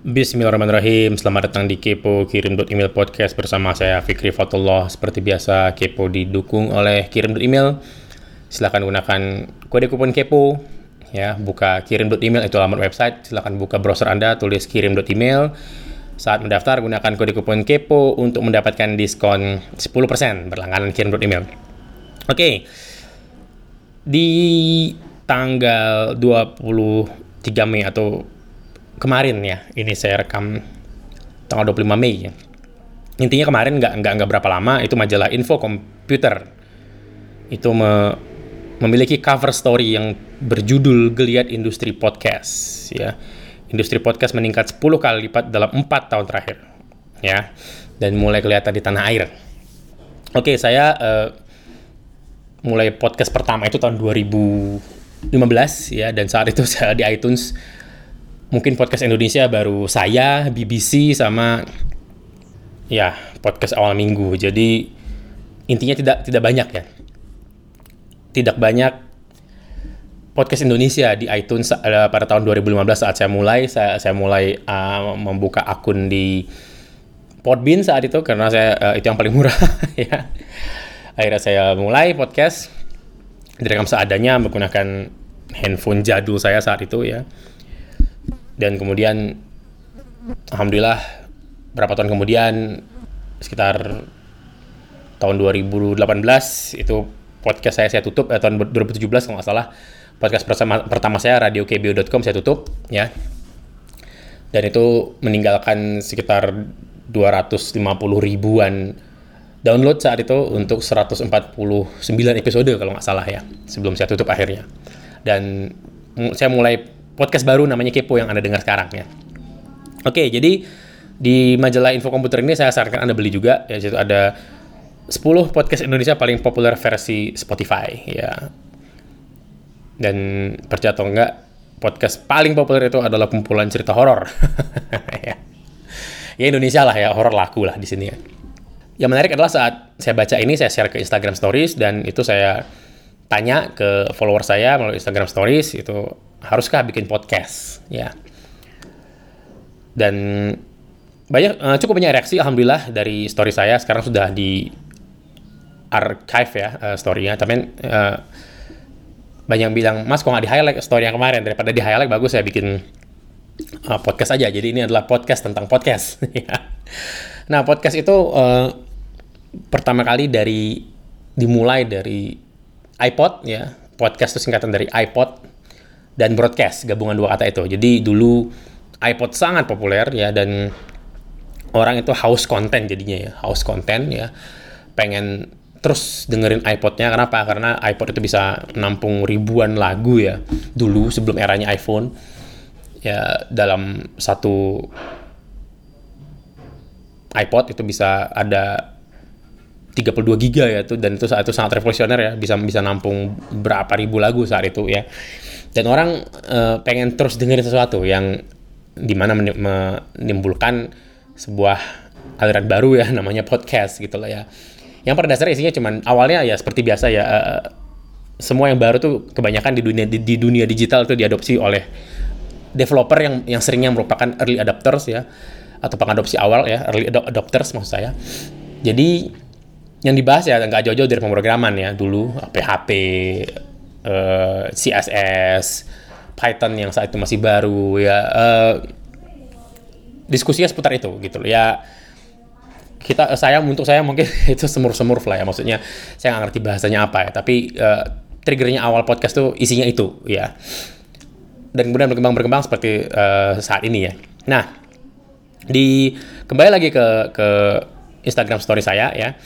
Bismillahirrahmanirrahim, selamat datang di Kepo Kirim Email Podcast bersama saya Fikri Fatullah. Seperti biasa, Kepo didukung oleh Kirim Email. Silahkan gunakan kode kupon Kepo ya. Buka Kirim Email itu alamat website. Silahkan buka browser Anda, tulis Kirim Email. Saat mendaftar, gunakan kode kupon Kepo untuk mendapatkan diskon 10% berlangganan Kirim Email. Oke, di tanggal 23 Mei atau kemarin ya ini saya rekam tanggal 25 Mei ya. intinya kemarin nggak nggak nggak berapa lama itu majalah Info Komputer itu me, memiliki cover story yang berjudul Geliat Industri Podcast ya. Industri podcast meningkat 10 kali lipat dalam empat tahun terakhir ya. Dan mulai kelihatan di tanah air. Oke saya uh, mulai podcast pertama itu tahun 2015 ya. Dan saat itu saya di iTunes mungkin podcast Indonesia baru saya, BBC sama ya podcast awal minggu. Jadi intinya tidak tidak banyak ya. Tidak banyak podcast Indonesia di iTunes uh, pada tahun 2015 saat saya mulai saya saya mulai uh, membuka akun di Podbean saat itu karena saya uh, itu yang paling murah ya. Akhirnya saya mulai podcast direkam seadanya menggunakan handphone jadul saya saat itu ya dan kemudian alhamdulillah berapa tahun kemudian sekitar tahun 2018 itu podcast saya saya tutup eh, tahun 2017 kalau nggak salah podcast pertama, pertama saya radiokbo.com saya tutup ya. Dan itu meninggalkan sekitar 250 ribuan download saat itu untuk 149 episode kalau nggak salah ya sebelum saya tutup akhirnya. Dan saya mulai podcast baru namanya Kepo yang Anda dengar sekarang ya. Oke, jadi di majalah Info Komputer ini saya sarankan Anda beli juga ya situ ada 10 podcast Indonesia paling populer versi Spotify ya. Dan percaya atau enggak, podcast paling populer itu adalah kumpulan cerita horor. ya. ya Indonesia lah ya, horor laku lah di sini ya. Yang menarik adalah saat saya baca ini, saya share ke Instagram Stories dan itu saya tanya ke follower saya melalui Instagram Stories itu haruskah bikin podcast? Ya. Dan banyak uh, cukup banyak reaksi alhamdulillah dari story saya. Sekarang sudah di archive ya uh, storynya. Tapi uh, banyak yang bilang mas kok nggak di highlight story yang kemarin? Daripada di highlight bagus saya bikin uh, podcast aja. Jadi ini adalah podcast tentang podcast. Ya. nah podcast itu uh, pertama kali dari dimulai dari iPod ya. Podcast itu singkatan dari iPod dan broadcast gabungan dua kata itu. Jadi dulu iPod sangat populer ya dan orang itu haus konten jadinya ya, haus konten ya. Pengen terus dengerin iPodnya kenapa? Karena iPod itu bisa nampung ribuan lagu ya dulu sebelum eranya iPhone. Ya dalam satu iPod itu bisa ada 32 giga ya tuh dan itu saat itu sangat revolusioner ya bisa bisa nampung berapa ribu lagu saat itu ya dan orang uh, pengen terus dengerin sesuatu yang di mana menimbulkan sebuah aliran baru ya namanya podcast gitu lah ya. Yang pada dasarnya isinya cuman awalnya ya seperti biasa ya uh, semua yang baru tuh kebanyakan di dunia di, di dunia digital itu diadopsi oleh developer yang yang seringnya merupakan early adopters ya atau pengadopsi awal ya early adopters maksud saya. Jadi yang dibahas ya nggak jauh-jauh dari pemrograman ya dulu PHP uh, eh, CSS, Python yang saat itu masih baru ya uh, diskusinya seputar itu gitu ya kita saya untuk saya mungkin itu semur-semur lah ya. Maksudnya saya nggak ngerti bahasanya apa ya. Tapi uh, triggernya awal podcast tuh isinya itu ya. Dan kemudian berkembang berkembang seperti uh, saat ini ya. Nah di kembali lagi ke ke Instagram story saya ya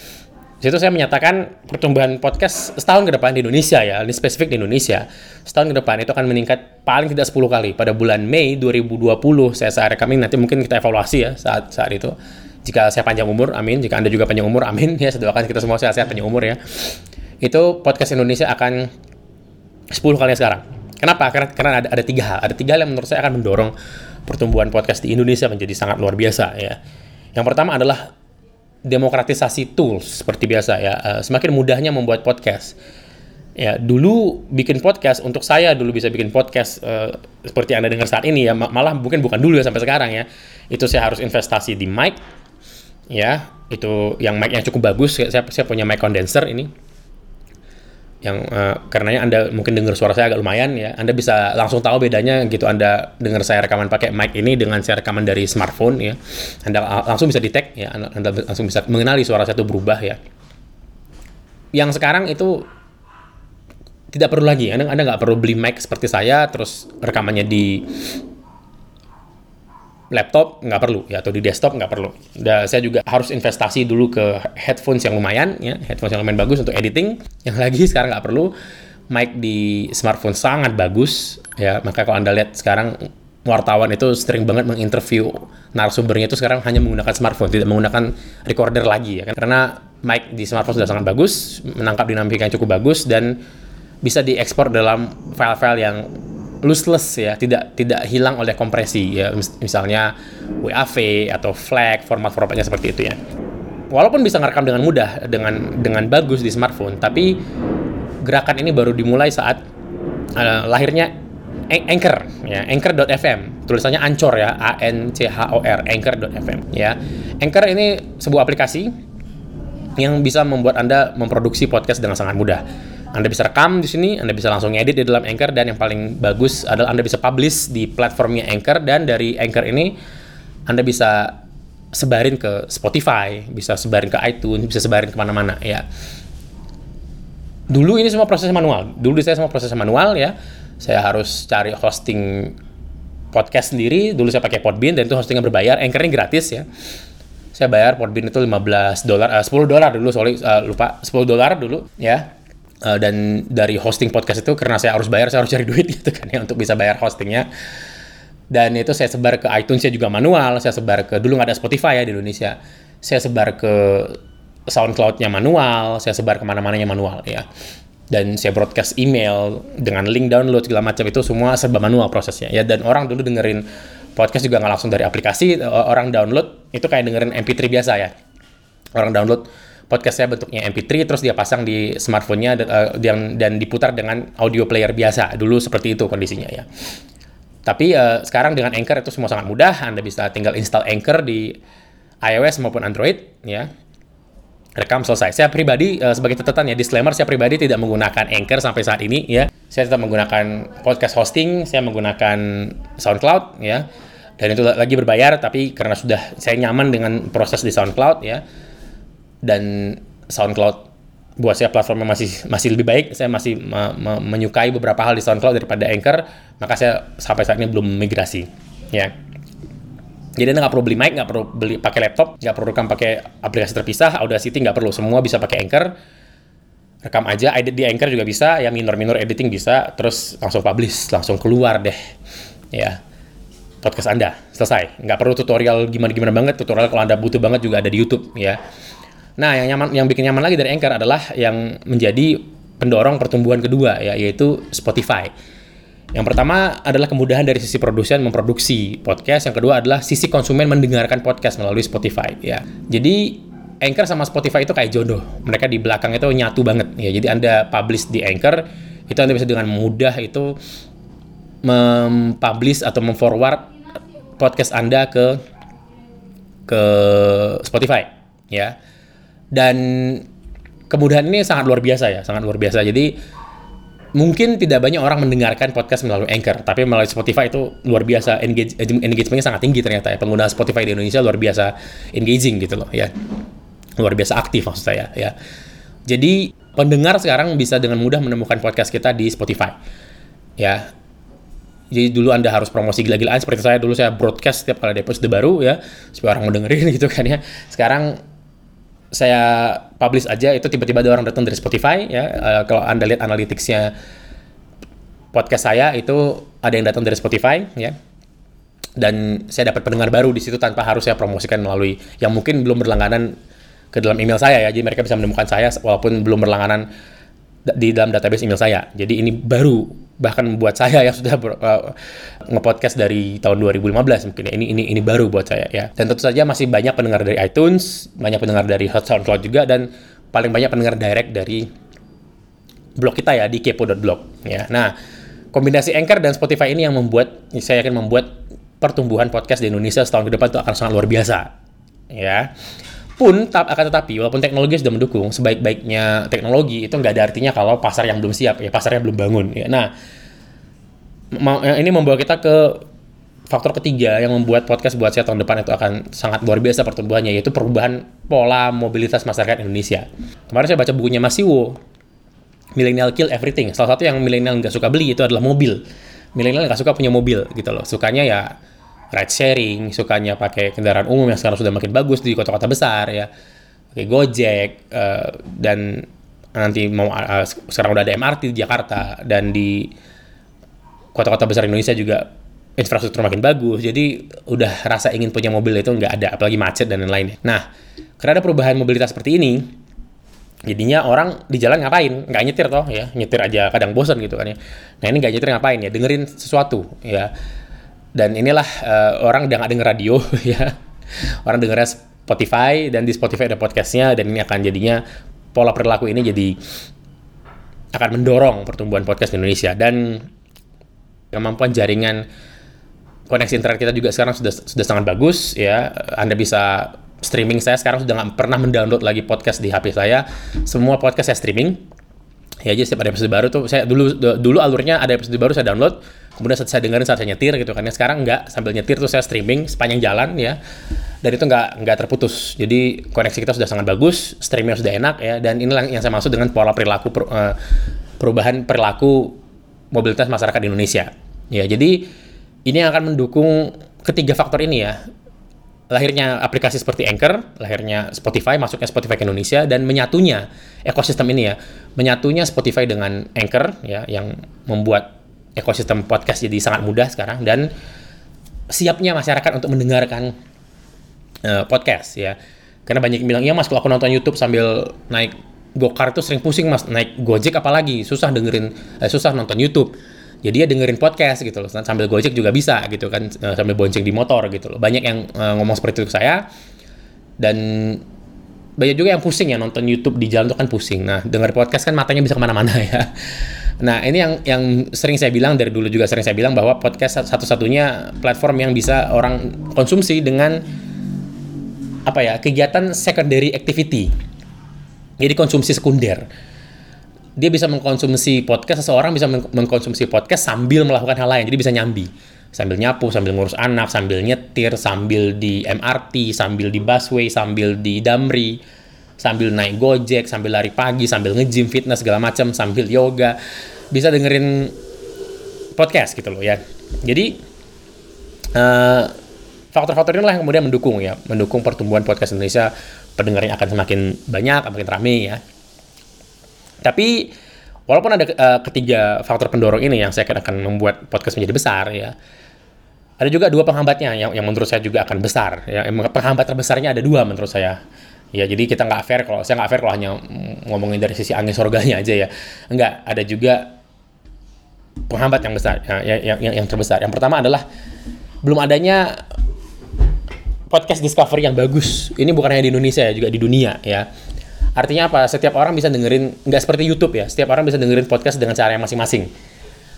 situ saya menyatakan pertumbuhan podcast setahun ke depan di Indonesia ya, ini spesifik di Indonesia. Setahun ke depan itu akan meningkat paling tidak 10 kali. Pada bulan Mei 2020 saya saat rekam ini nanti mungkin kita evaluasi ya saat saat itu. Jika saya panjang umur, amin. Jika Anda juga panjang umur, amin. Ya, saya kita semua sehat-sehat panjang umur ya. Itu podcast Indonesia akan 10 kali sekarang. Kenapa? Karena, karena ada, ada tiga hal. Ada tiga hal yang menurut saya akan mendorong pertumbuhan podcast di Indonesia menjadi sangat luar biasa ya. Yang pertama adalah demokratisasi tools seperti biasa ya. Uh, semakin mudahnya membuat podcast. Ya, dulu bikin podcast untuk saya dulu bisa bikin podcast uh, seperti Anda dengar saat ini ya, malah mungkin bukan dulu ya sampai sekarang ya. Itu saya harus investasi di mic ya, itu yang mic yang cukup bagus. Saya saya punya mic condenser ini. Yang uh, karenanya Anda mungkin dengar suara saya agak lumayan ya. Anda bisa langsung tahu bedanya gitu Anda dengar saya rekaman pakai mic ini dengan saya rekaman dari smartphone ya. Anda langsung bisa detect ya, Anda langsung bisa mengenali suara saya itu berubah ya. Yang sekarang itu tidak perlu lagi. Anda Anda nggak perlu beli mic seperti saya, terus rekamannya di laptop nggak perlu ya atau di desktop nggak perlu. Dan saya juga harus investasi dulu ke headphones yang lumayan ya, headphones yang lumayan bagus untuk editing. Yang lagi sekarang nggak perlu mic di smartphone sangat bagus ya. Maka kalau anda lihat sekarang wartawan itu sering banget menginterview narasumbernya itu sekarang hanya menggunakan smartphone, tidak menggunakan recorder lagi ya kan. Karena mic di smartphone sudah sangat bagus, menangkap dinamika yang cukup bagus dan bisa diekspor dalam file-file yang lossless ya, tidak tidak hilang oleh kompresi ya, misalnya WAV atau FLAC format-formatnya seperti itu ya. Walaupun bisa ngerekam dengan mudah dengan dengan bagus di smartphone, tapi gerakan ini baru dimulai saat uh, lahirnya Anchor ya, Anchor.fm. Tulisannya Ancor ya, A N C H O R, Anchor.fm ya. Anchor ini sebuah aplikasi yang bisa membuat Anda memproduksi podcast dengan sangat mudah anda bisa rekam di sini, Anda bisa langsung edit di dalam Anchor dan yang paling bagus adalah Anda bisa publish di platformnya Anchor dan dari Anchor ini Anda bisa sebarin ke Spotify, bisa sebarin ke iTunes, bisa sebarin ke mana-mana ya. Dulu ini semua proses manual. Dulu saya semua proses manual ya. Saya harus cari hosting podcast sendiri. Dulu saya pakai Podbean dan itu hostingnya berbayar. Anchor ini gratis ya. Saya bayar Podbean itu 15 dolar, uh, 10 dolar dulu, sorry, uh, lupa, 10 dolar dulu ya uh, dan dari hosting podcast itu karena saya harus bayar saya harus cari duit gitu kan ya untuk bisa bayar hostingnya. Dan itu saya sebar ke iTunes saya juga manual saya sebar ke dulu nggak ada Spotify ya di Indonesia. Saya sebar ke SoundCloud-nya manual saya sebar ke mana-mananya manual ya. Dan saya broadcast email dengan link download segala macam itu semua serba manual prosesnya ya. Dan orang dulu dengerin podcast juga nggak langsung dari aplikasi orang download itu kayak dengerin MP3 biasa ya. Orang download podcast saya bentuknya MP3 terus dia pasang di smartphone-nya uh, dan, dan diputar dengan audio player biasa. Dulu seperti itu kondisinya ya. Tapi uh, sekarang dengan Anchor itu semua sangat mudah. Anda bisa tinggal install Anchor di iOS maupun Android ya. Rekam selesai. Saya pribadi uh, sebagai catatan ya disclaimer saya pribadi tidak menggunakan Anchor sampai saat ini ya. Saya tetap menggunakan podcast hosting, saya menggunakan SoundCloud ya. Dan itu lagi berbayar tapi karena sudah saya nyaman dengan proses di SoundCloud ya dan SoundCloud. Buat saya platformnya masih masih lebih baik. Saya masih me, me, menyukai beberapa hal di SoundCloud daripada Anchor. Maka saya sampai saat ini belum migrasi. Ya. Jadi anda nggak perlu beli mic nggak perlu beli pakai laptop nggak perlu rekam pakai aplikasi terpisah Audacity nggak perlu. Semua bisa pakai Anchor. Rekam aja edit di Anchor juga bisa. Ya minor-minor editing bisa. Terus langsung publish langsung keluar deh. Ya. Podcast anda selesai. Nggak perlu tutorial gimana gimana banget. Tutorial kalau anda butuh banget juga ada di YouTube ya Nah, yang nyaman yang bikin nyaman lagi dari Anchor adalah yang menjadi pendorong pertumbuhan kedua ya yaitu Spotify. Yang pertama adalah kemudahan dari sisi produsen memproduksi podcast, yang kedua adalah sisi konsumen mendengarkan podcast melalui Spotify ya. Jadi Anchor sama Spotify itu kayak jodoh. Mereka di belakang itu nyatu banget ya. Jadi Anda publish di Anchor, itu Anda bisa dengan mudah itu mempublish atau memforward podcast Anda ke ke Spotify ya dan kemudahan ini sangat luar biasa ya, sangat luar biasa. Jadi mungkin tidak banyak orang mendengarkan podcast melalui Anchor, tapi melalui Spotify itu luar biasa engage engagementnya sangat tinggi ternyata ya. Pengguna Spotify di Indonesia luar biasa engaging gitu loh ya. Luar biasa aktif maksud saya ya. Jadi pendengar sekarang bisa dengan mudah menemukan podcast kita di Spotify. Ya. Jadi dulu Anda harus promosi gila-gilaan seperti saya dulu saya broadcast setiap kali ada episode baru ya supaya orang mau dengerin gitu kan ya. Sekarang saya publish aja itu tiba-tiba ada orang datang dari Spotify ya. Uh, kalau anda lihat analyticsnya podcast saya itu ada yang datang dari Spotify ya. Dan saya dapat pendengar baru di situ tanpa harus saya promosikan melalui yang mungkin belum berlangganan ke dalam email saya ya. Jadi mereka bisa menemukan saya walaupun belum berlangganan di dalam database email saya. Jadi ini baru bahkan buat saya yang sudah uh, ngepodcast dari tahun 2015 mungkin ya. ini ini ini baru buat saya ya. Dan tentu saja masih banyak pendengar dari iTunes, banyak pendengar dari SoundCloud juga dan paling banyak pendengar direct dari blog kita ya di kepo.blog ya. Nah, kombinasi Anchor dan Spotify ini yang membuat saya yakin membuat pertumbuhan podcast di Indonesia setahun ke depan itu akan sangat luar biasa ya pun tap, akan tetapi walaupun teknologi sudah mendukung sebaik-baiknya teknologi itu nggak ada artinya kalau pasar yang belum siap ya pasarnya belum bangun ya. Nah ini membawa kita ke faktor ketiga yang membuat podcast buat saya tahun depan itu akan sangat luar biasa pertumbuhannya yaitu perubahan pola mobilitas masyarakat Indonesia. Kemarin saya baca bukunya Mas Siwo Millennial Kill Everything. Salah satu yang milenial nggak suka beli itu adalah mobil. Milenial nggak suka punya mobil gitu loh. Sukanya ya ride sharing, sukanya pakai kendaraan umum yang sekarang sudah makin bagus di kota-kota besar ya, pakai Gojek uh, dan nanti mau uh, sekarang udah ada MRT di Jakarta dan di kota-kota besar Indonesia juga infrastruktur makin bagus, jadi udah rasa ingin punya mobil itu nggak ada, apalagi macet dan lain-lain. Nah, karena ada perubahan mobilitas seperti ini, jadinya orang di jalan ngapain? Nggak nyetir toh ya, nyetir aja kadang bosan gitu kan ya. Nah ini nggak nyetir ngapain ya? Dengerin sesuatu ya dan inilah uh, orang udah nggak denger radio ya. Orang dengernya Spotify dan di Spotify ada podcastnya dan ini akan jadinya pola perilaku ini jadi akan mendorong pertumbuhan podcast di Indonesia. Dan kemampuan jaringan koneksi internet kita juga sekarang sudah sudah sangat bagus ya. Anda bisa streaming. Saya sekarang sudah nggak pernah mendownload lagi podcast di HP saya. Semua podcast saya streaming ya aja setiap ada episode baru tuh saya dulu dulu alurnya ada episode baru saya download kemudian saya dengerin saat saya nyetir gitu kan ya. Sekarang nggak sambil nyetir tuh saya streaming sepanjang jalan ya. Dan itu nggak nggak terputus. Jadi koneksi kita sudah sangat bagus streamingnya sudah enak ya. Dan inilah yang saya maksud dengan pola perilaku per, uh, perubahan perilaku mobilitas masyarakat di Indonesia. Ya jadi ini yang akan mendukung ketiga faktor ini ya. Lahirnya aplikasi seperti Anchor, lahirnya Spotify, masuknya Spotify ke Indonesia dan menyatunya ekosistem ini ya, menyatunya Spotify dengan Anchor ya yang membuat ekosistem podcast jadi sangat mudah sekarang dan siapnya masyarakat untuk mendengarkan uh, podcast ya. Karena banyak yang bilang, iya mas kalau aku nonton YouTube sambil naik gokar itu sering pusing mas, naik Gojek apalagi, susah dengerin, eh, susah nonton YouTube. Jadi ya dengerin podcast gitu loh, sambil Gojek juga bisa gitu kan, eh, sambil bonceng di motor gitu loh. Banyak yang uh, ngomong seperti itu ke saya, dan banyak juga yang pusing ya nonton YouTube di jalan itu kan pusing. Nah, denger podcast kan matanya bisa ke mana-mana ya. Nah, ini yang yang sering saya bilang dari dulu juga sering saya bilang bahwa podcast satu-satunya platform yang bisa orang konsumsi dengan apa ya kegiatan secondary activity. Jadi konsumsi sekunder. Dia bisa mengkonsumsi podcast, seseorang bisa mengkonsumsi podcast sambil melakukan hal lain. Jadi bisa nyambi sambil nyapu, sambil ngurus anak, sambil nyetir, sambil di MRT, sambil di busway, sambil di Damri, sambil naik gojek, sambil lari pagi, sambil nge-gym, fitness, segala macam, sambil yoga. Bisa dengerin podcast gitu loh ya. Jadi, uh, faktor-faktor inilah yang kemudian mendukung ya, mendukung pertumbuhan podcast Indonesia, pendengarnya akan semakin banyak, semakin ramai ya. Tapi, walaupun ada uh, ketiga faktor pendorong ini yang saya akan membuat podcast menjadi besar ya, ada juga dua penghambatnya yang, yang menurut saya juga akan besar. Ya penghambat terbesarnya ada dua menurut saya. Ya jadi kita nggak fair kalau saya nggak fair kalau hanya ngomongin dari sisi angin surganya aja ya. Enggak ada juga penghambat yang besar ya, yang, yang yang terbesar. Yang pertama adalah belum adanya podcast discovery yang bagus. Ini bukan hanya di Indonesia ya juga di dunia ya. Artinya apa? Setiap orang bisa dengerin nggak seperti YouTube ya. Setiap orang bisa dengerin podcast dengan cara yang masing-masing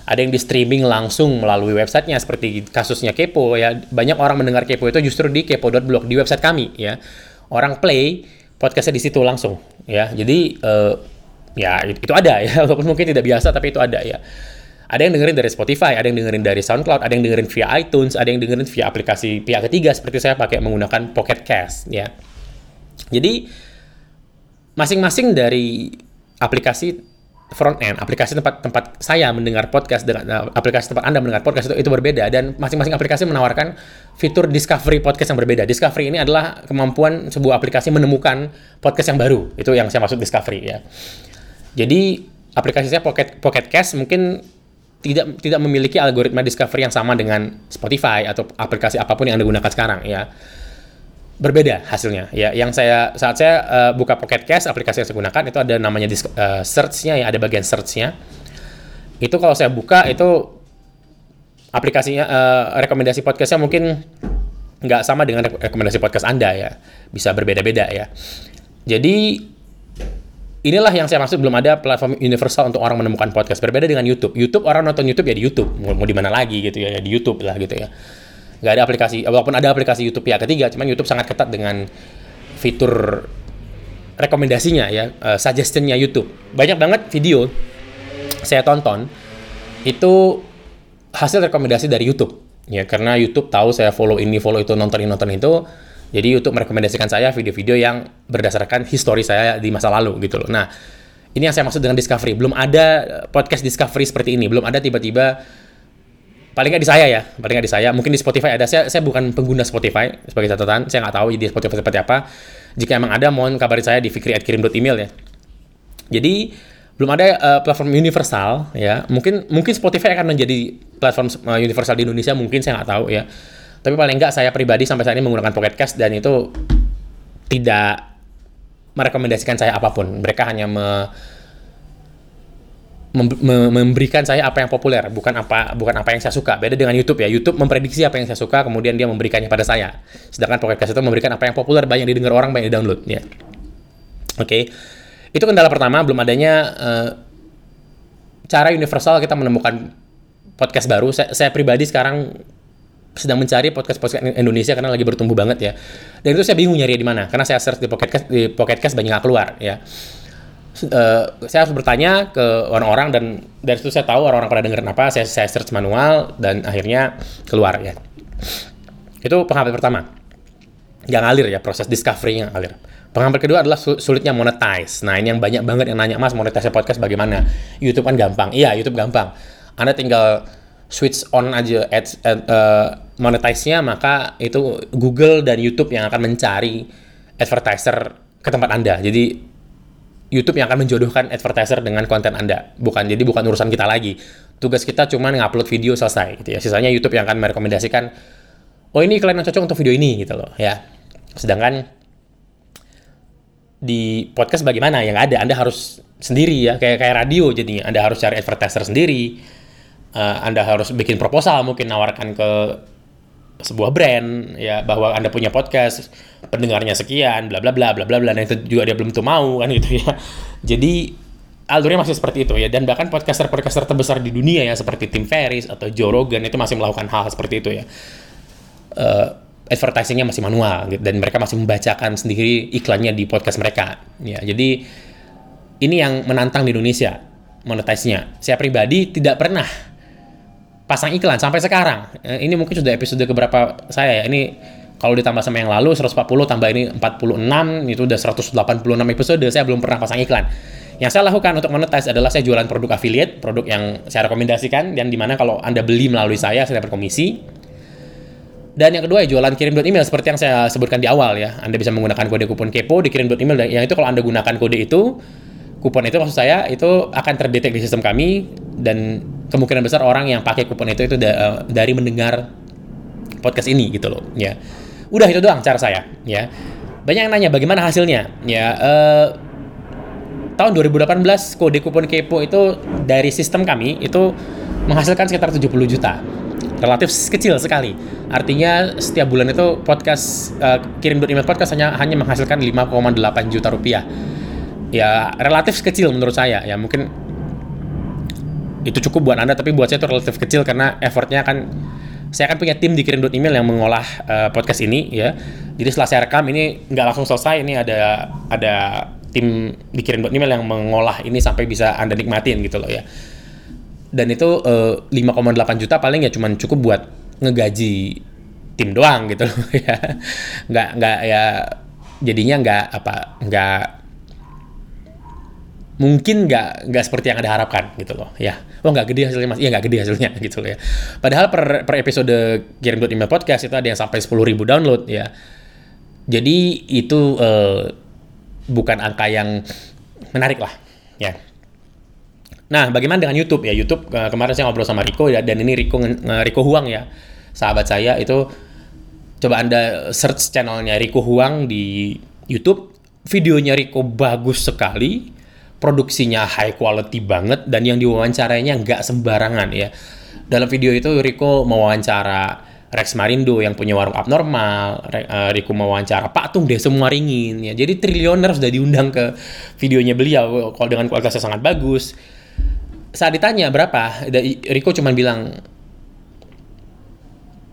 ada yang di streaming langsung melalui websitenya seperti kasusnya Kepo ya. Banyak orang mendengar Kepo itu justru di kepo.blog di website kami ya. Orang play podcastnya di situ langsung ya. Jadi uh, ya itu ada ya. Walaupun mungkin tidak biasa tapi itu ada ya. Ada yang dengerin dari Spotify, ada yang dengerin dari SoundCloud, ada yang dengerin via iTunes, ada yang dengerin via aplikasi pihak ketiga seperti saya pakai menggunakan Pocket Cast ya. Jadi masing-masing dari aplikasi front end aplikasi tempat tempat saya mendengar podcast dengan uh, aplikasi tempat anda mendengar podcast itu itu berbeda. Dan masing-masing aplikasi menawarkan fitur discovery podcast yang berbeda. Discovery ini adalah kemampuan sebuah aplikasi menemukan podcast yang baru. Itu yang saya maksud discovery ya. Jadi aplikasi saya Pocket Pocket Cast mungkin tidak tidak memiliki algoritma discovery yang sama dengan Spotify atau aplikasi apa pun yang anda gunakan sekarang ya berbeda hasilnya. Ya yang saya saat saya uh, buka Pocket Cast aplikasi yang saya gunakan itu ada namanya uh, search-nya ya ada bagian search-nya. Itu kalau saya buka itu aplikasinya uh, rekomendasi podcastnya mungkin nggak sama dengan rekomendasi podcast anda ya. Bisa berbeda-beda ya. Jadi inilah yang saya maksud belum ada platform universal untuk orang menemukan podcast. Berbeda dengan YouTube. YouTube orang nonton YouTube ya di YouTube. Mau, mau di mana lagi gitu ya, ya di YouTube lah gitu ya nggak ada aplikasi walaupun ada aplikasi YouTube pihak ketiga cuman YouTube sangat ketat dengan fitur rekomendasinya ya uh, suggestionnya YouTube banyak banget video saya tonton itu hasil rekomendasi dari YouTube ya karena YouTube tahu saya follow ini follow itu nonton ini nonton itu jadi YouTube merekomendasikan saya video-video yang berdasarkan histori saya di masa lalu gitu loh. Nah, ini yang saya maksud dengan discovery. Belum ada podcast discovery seperti ini. Belum ada tiba-tiba paling nggak di saya ya, paling nggak di saya. Mungkin di Spotify ada. Saya saya bukan pengguna Spotify sebagai catatan. Saya nggak tahu di Spotify seperti apa. Jika emang ada, mohon kabari saya di fikri@kirim.email ya. Jadi belum ada uh, platform universal ya. Mungkin mungkin Spotify akan menjadi platform uh, universal di Indonesia. Mungkin saya nggak tahu ya tapi paling enggak saya pribadi sampai saat ini menggunakan Pocket Cast dan itu tidak merekomendasikan saya apa pun. Mereka hanya me, memberikan saya apa yang populer, bukan apa bukan apa yang saya suka. Beda dengan YouTube ya. YouTube memprediksi apa yang saya suka, kemudian dia memberikannya pada saya. Sedangkan Pocket Cast itu memberikan apa yang populer, banyak didengar orang, banyak di-download ya. Oke. Okay. Itu kendala pertama, belum adanya uh, cara universal kita menemukan podcast baru. Saya, saya pribadi sekarang sedang mencari podcast podcast Indonesia karena lagi bertumbuh banget ya. Dan itu saya bingung nyari di mana karena saya search di Pocket di Pocket Cast banyak nggak keluar ya. Uh, saya harus bertanya ke orang-orang dan dari situ saya tahu orang-orang pada dengerin apa. Saya saya search manual dan akhirnya keluar ya. Itu penghambat pertama. Yang ngalir ya proses discovery yang ngalir. Penghambat kedua adalah sulitnya monetize. Nah ini yang banyak banget yang nanya mas monetize podcast bagaimana? YouTube kan gampang. Iya YouTube gampang. Anda tinggal switch on aja ads ad, uh, monetize-nya maka itu Google dan YouTube yang akan mencari advertiser ke tempat Anda. Jadi YouTube yang akan menjodohkan advertiser dengan konten Anda. Bukan jadi bukan urusan kita lagi. Tugas kita cuma ngupload video selesai gitu ya. Sisanya YouTube yang akan merekomendasikan oh ini iklan yang cocok untuk video ini gitu loh ya. Sedangkan di podcast bagaimana yang ada Anda harus sendiri ya kayak kayak radio jadinya Anda harus cari advertiser sendiri uh, Anda harus bikin proposal mungkin nawarkan ke sebuah brand ya bahwa anda punya podcast pendengarnya sekian bla bla bla bla bla bla nah itu juga dia belum tuh mau kan gitu ya. Jadi alurnya masih seperti itu ya dan bahkan podcaster podcaster terbesar di dunia ya seperti Tim Ferriss atau Joe Rogan itu masih melakukan hal, -hal seperti itu ya. Uh, advertisingnya masih manual gitu, dan mereka masih membacakan sendiri iklannya di podcast mereka ya. Jadi ini yang menantang di Indonesia monetize-nya. Saya pribadi tidak pernah pasang iklan sampai sekarang. Eh, ini mungkin sudah episode keberapa saya ya. Ini kalau ditambah sama yang lalu 140 tambah ini 46 itu udah 186 episode saya belum pernah pasang iklan. Yang saya lakukan untuk monetize adalah saya jualan produk affiliate, produk yang saya rekomendasikan dan di mana kalau Anda beli melalui saya saya dapat komisi. Dan yang kedua ya jualan kirim email seperti yang saya sebutkan di awal ya. Anda bisa menggunakan kode kupon kepo di kirim email dan yang itu kalau Anda gunakan kode itu kupon itu maksud saya itu akan terdetek di sistem kami dan kemungkinan besar orang yang pakai kupon itu itu da eh, dari mendengar podcast ini gitu loh ya. Udah itu doang cara saya ya. Banyak yang nanya bagaimana hasilnya ya. Uh, tahun 2018 kode kupon kepo itu dari sistem kami itu menghasilkan sekitar 70 juta. Relatif kecil sekali. Artinya setiap bulan itu podcast uh, kirim email podcast hanya hanya menghasilkan 5,8 juta rupiah ya relatif kecil menurut saya. Ya mungkin itu cukup buat anda tapi buat saya itu relatif kecil karena effortnya kan saya akan punya tim di kirim email yang mengolah uh, podcast ini ya. Jadi setelah saya rekam ini nggak langsung selesai. Ini ada ada tim di kirim email yang mengolah ini sampai bisa anda nikmatin gitu loh ya. Dan itu uh, eh, 5,8 juta paling ya cuman cukup buat ngegaji tim doang gitu loh ya. Nggak nggak ya jadinya nggak apa nggak mungkin nggak nggak seperti yang anda harapkan gitu loh ya. Oh nggak gede hasilnya mas. Iya nggak gede hasilnya gitu loh ya. Padahal per, per episode kirim email podcast itu ada yang sampai sepuluh ribu download ya. Jadi itu uh, bukan angka yang menarik lah ya. Nah bagaimana dengan YouTube? Ya YouTube uh, kemarin saya ngobrol sama Riko ya dan ini Riko uh, Riko Huang ya. Sahabat saya itu coba anda search channelnya Riko Huang di YouTube. Videonya Riko bagus sekali produksinya high quality banget dan yang diwawancarainya nggak sembarangan ya. Dalam video itu Riko mewawancara Rex Marindo yang punya warung abnormal, uh, Riku mewawancara Pak Tung deh semua ringin ya. Jadi triliuner sudah diundang ke videonya beliau kalau dengan kualitasnya sangat bagus. Saat ditanya berapa, Riko cuma bilang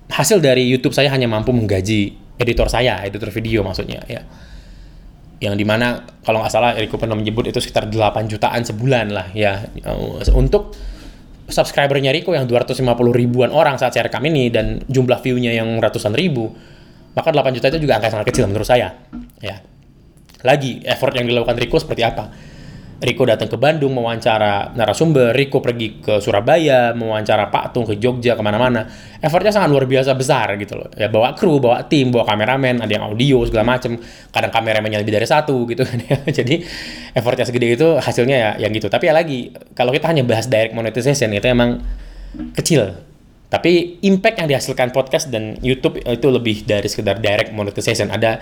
hasil dari YouTube saya hanya mampu menggaji editor saya, editor video maksudnya ya. Yang di mana kalau nggak salah Riko pernah menyebut itu sekitar 8 jutaan sebulan lah ya untuk subscribernya Riko yang 250 ribuan orang saat saya rekam ini dan jumlah view-nya yang ratusan ribu, maka 8 juta itu juga angka sangat kecil menurut saya. Ya. Lagi, effort yang dilakukan Riko seperti apa? Riko datang ke Bandung mewawancara narasumber, Riko pergi ke Surabaya mewawancara Pak Tung ke Jogja ke mana-mana. Effortnya sangat luar biasa besar gitu loh. Ya bawa kru, bawa tim, bawa kameramen, ada yang audio segala macem. Kadang kameramennya lebih dari satu gitu kan ya. Jadi effortnya segede itu hasilnya ya yang gitu. Tapi ya lagi kalau kita hanya bahas direct monetization itu emang kecil. Tapi impact yang dihasilkan podcast dan YouTube itu lebih dari sekedar direct monetization. Ada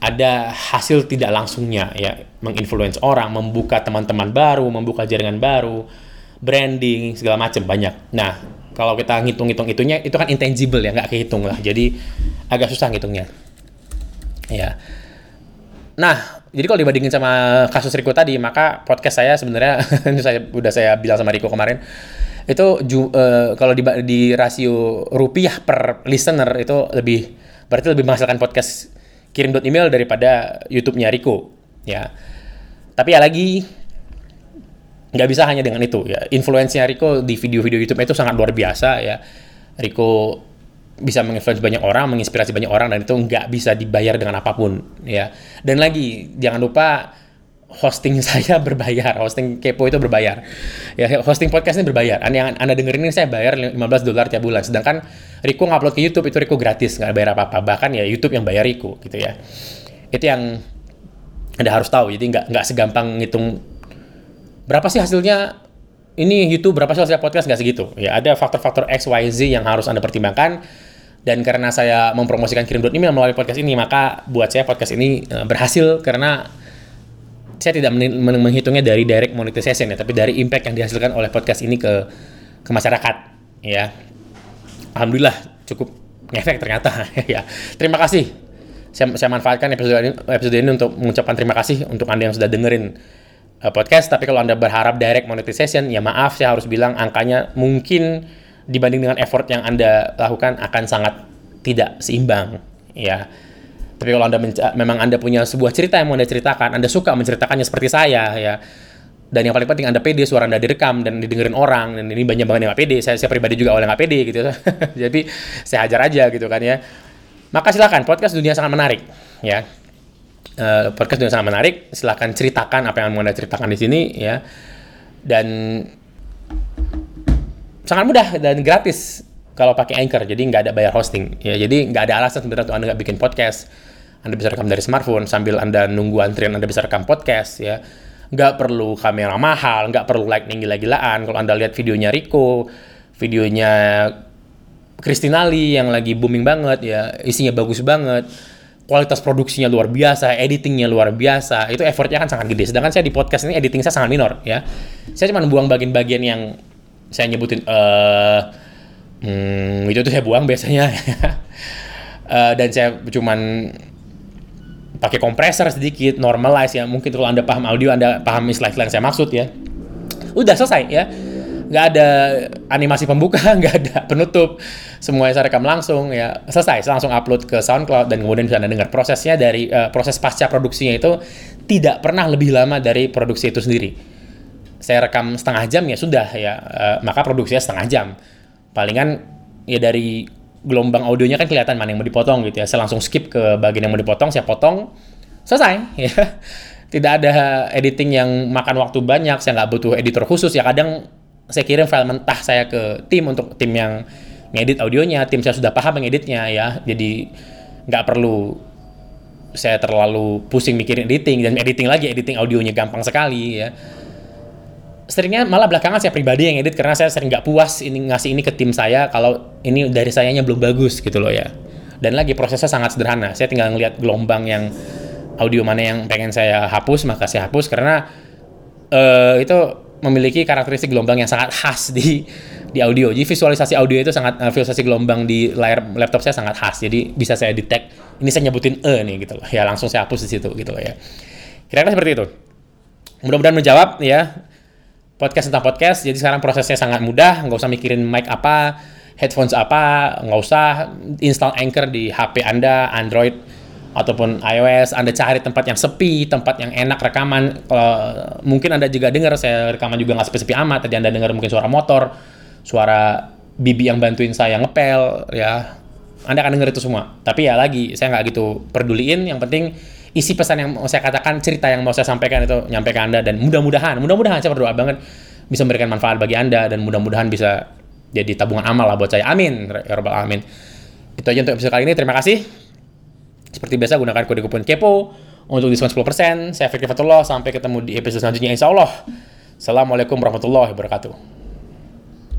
ada hasil tidak langsungnya ya menginfluence orang, membuka teman-teman baru, membuka jaringan baru, branding segala macam banyak. Nah kalau kita ngitung-ngitung itunya itu kan intangible ya nggak kehitung lah, jadi agak susah ngitungnya. Ya. Nah jadi kalau dibandingin sama kasus Riko tadi, maka podcast saya sebenarnya ini saya udah saya bilang sama Riko kemarin itu ju, uh, kalau di, di rasio rupiah per listener itu lebih berarti lebih menghasilkan podcast kirim dot email daripada YouTube-nya Riko ya. Tapi ya lagi nggak bisa hanya dengan itu ya. Influence-nya Riko di video-video YouTube itu sangat luar biasa ya. Riko bisa menginfluence banyak orang, menginspirasi banyak orang dan itu nggak bisa dibayar dengan apa pun ya. Dan lagi jangan lupa hosting saya berbayar, hosting Kepo itu berbayar. Ya, hosting podcast ini berbayar. Anda yang Anda dengerin ini saya bayar 15 dolar tiap bulan. Sedangkan Riko ngupload ke YouTube itu Riko gratis, nggak bayar apa-apa. Bahkan ya YouTube yang bayar Riko gitu ya. Itu yang Anda harus tahu. Jadi nggak nggak segampang ngitung berapa sih hasilnya ini YouTube berapa sih hasilnya podcast nggak segitu. Ya ada faktor-faktor X, Y, Z yang harus Anda pertimbangkan. Dan karena saya mempromosikan kirim email melalui podcast ini, maka buat saya podcast ini eh, berhasil karena saya tidak menghitungnya dari direct monetization ya, tapi dari impact yang dihasilkan oleh podcast ini ke ke masyarakat ya. Alhamdulillah cukup ngefek ternyata ya. Terima kasih. Saya, saya manfaatkan episode ini, episode ini untuk mengucapkan terima kasih untuk Anda yang sudah dengerin uh, podcast, tapi kalau Anda berharap direct monetization, ya maaf saya harus bilang angkanya mungkin dibanding dengan effort yang Anda lakukan akan sangat tidak seimbang ya tapi kalau Anda memang Anda punya sebuah cerita yang mau Anda ceritakan, Anda suka menceritakannya seperti saya ya. Dan yang paling penting Anda pede, suara Anda direkam dan didengerin orang. Dan ini banyak banget yang gak pede. Saya, saya pribadi juga awalnya gak pede gitu. Jadi saya hajar aja gitu kan ya. Maka silakan, podcast dunia sangat menarik ya. Uh, podcast dunia sangat menarik. Silakan ceritakan apa yang mau Anda ceritakan di sini ya. Dan sangat mudah dan gratis kalau pakai Anchor, jadi nggak ada bayar hosting. Ya, jadi nggak ada alasan sebenarnya tuh Anda nggak bikin podcast. Anda bisa rekam dari smartphone sambil Anda nunggu antrian Anda bisa rekam podcast ya. Nggak perlu kamera mahal, nggak perlu lightning gila-gilaan. Kalau Anda lihat videonya Rico, videonya Christina Lee yang lagi booming banget ya, isinya bagus banget. Kualitas produksinya luar biasa, editingnya luar biasa, itu effortnya kan sangat gede. Sedangkan saya di podcast ini editing saya sangat minor ya. Saya cuma buang bagian-bagian yang saya nyebutin uh, Hmm, itu tuh saya buang biasanya. uh, dan saya cuman pakai kompresor sedikit, normalize ya. Mungkin kalau Anda paham audio, Anda paham istilah-istilah yang saya maksud ya. Udah selesai ya. Nggak ada animasi pembuka, nggak ada penutup. Semuanya saya rekam langsung ya. Selesai, saya langsung upload ke SoundCloud dan kemudian bisa Anda dengar prosesnya dari uh, proses pasca produksinya itu tidak pernah lebih lama dari produksi itu sendiri. Saya rekam setengah jam ya sudah ya, uh, maka produksinya setengah jam palingan ya dari gelombang audionya kan kelihatan mana yang mau dipotong gitu ya. Saya langsung skip ke bagian yang mau dipotong, saya potong, selesai ya. Tidak ada editing yang makan waktu banyak, saya nggak butuh editor khusus ya. Kadang saya kirim file mentah saya ke tim untuk tim yang ngedit audionya, tim saya sudah paham mengeditnya ya. Jadi nggak perlu saya terlalu pusing mikirin editing dan editing lagi editing audionya gampang sekali ya seringnya malah belakangan saya pribadi yang edit karena saya sering nggak puas ini ngasih ini ke tim saya kalau ini dari sayanya belum bagus gitu loh ya dan lagi prosesnya sangat sederhana saya tinggal ngelihat gelombang yang audio mana yang pengen saya hapus maka saya hapus karena uh, itu memiliki karakteristik gelombang yang sangat khas di di audio. Jadi visualisasi audio itu sangat uh, visualisasi gelombang di layar laptop saya sangat khas. Jadi bisa saya detect ini saya nyebutin e nih gitu loh. Ya langsung saya hapus di situ gitu loh ya. Kira-kira seperti itu. Mudah-mudahan menjawab ya podcast tentang podcast. Jadi sekarang prosesnya sangat mudah, nggak usah mikirin mic apa, headphones apa, nggak usah install Anchor di HP Anda, Android ataupun iOS, Anda cari tempat yang sepi, tempat yang enak rekaman. Kalau mungkin Anda juga dengar saya rekaman juga nggak sepi-sepi amat. Tadi Anda dengar mungkin suara motor, suara bibi yang bantuin saya ngepel, ya. Anda akan dengar itu semua. Tapi ya lagi, saya nggak gitu peduliin. Yang penting isi pesan yang mau saya katakan, cerita yang mau saya sampaikan itu nyampe ke Anda dan mudah-mudahan, mudah-mudahan saya berdoa banget bisa memberikan manfaat bagi Anda dan mudah-mudahan bisa jadi tabungan amal lah buat saya. Amin. Ya Rabbal Alamin. Itu aja untuk episode kali ini. Terima kasih. Seperti biasa gunakan kode kupon KEPO untuk diskon 10%. Saya Fikri Fatullah. Sampai ketemu di episode selanjutnya insya Allah. Assalamualaikum warahmatullahi wabarakatuh.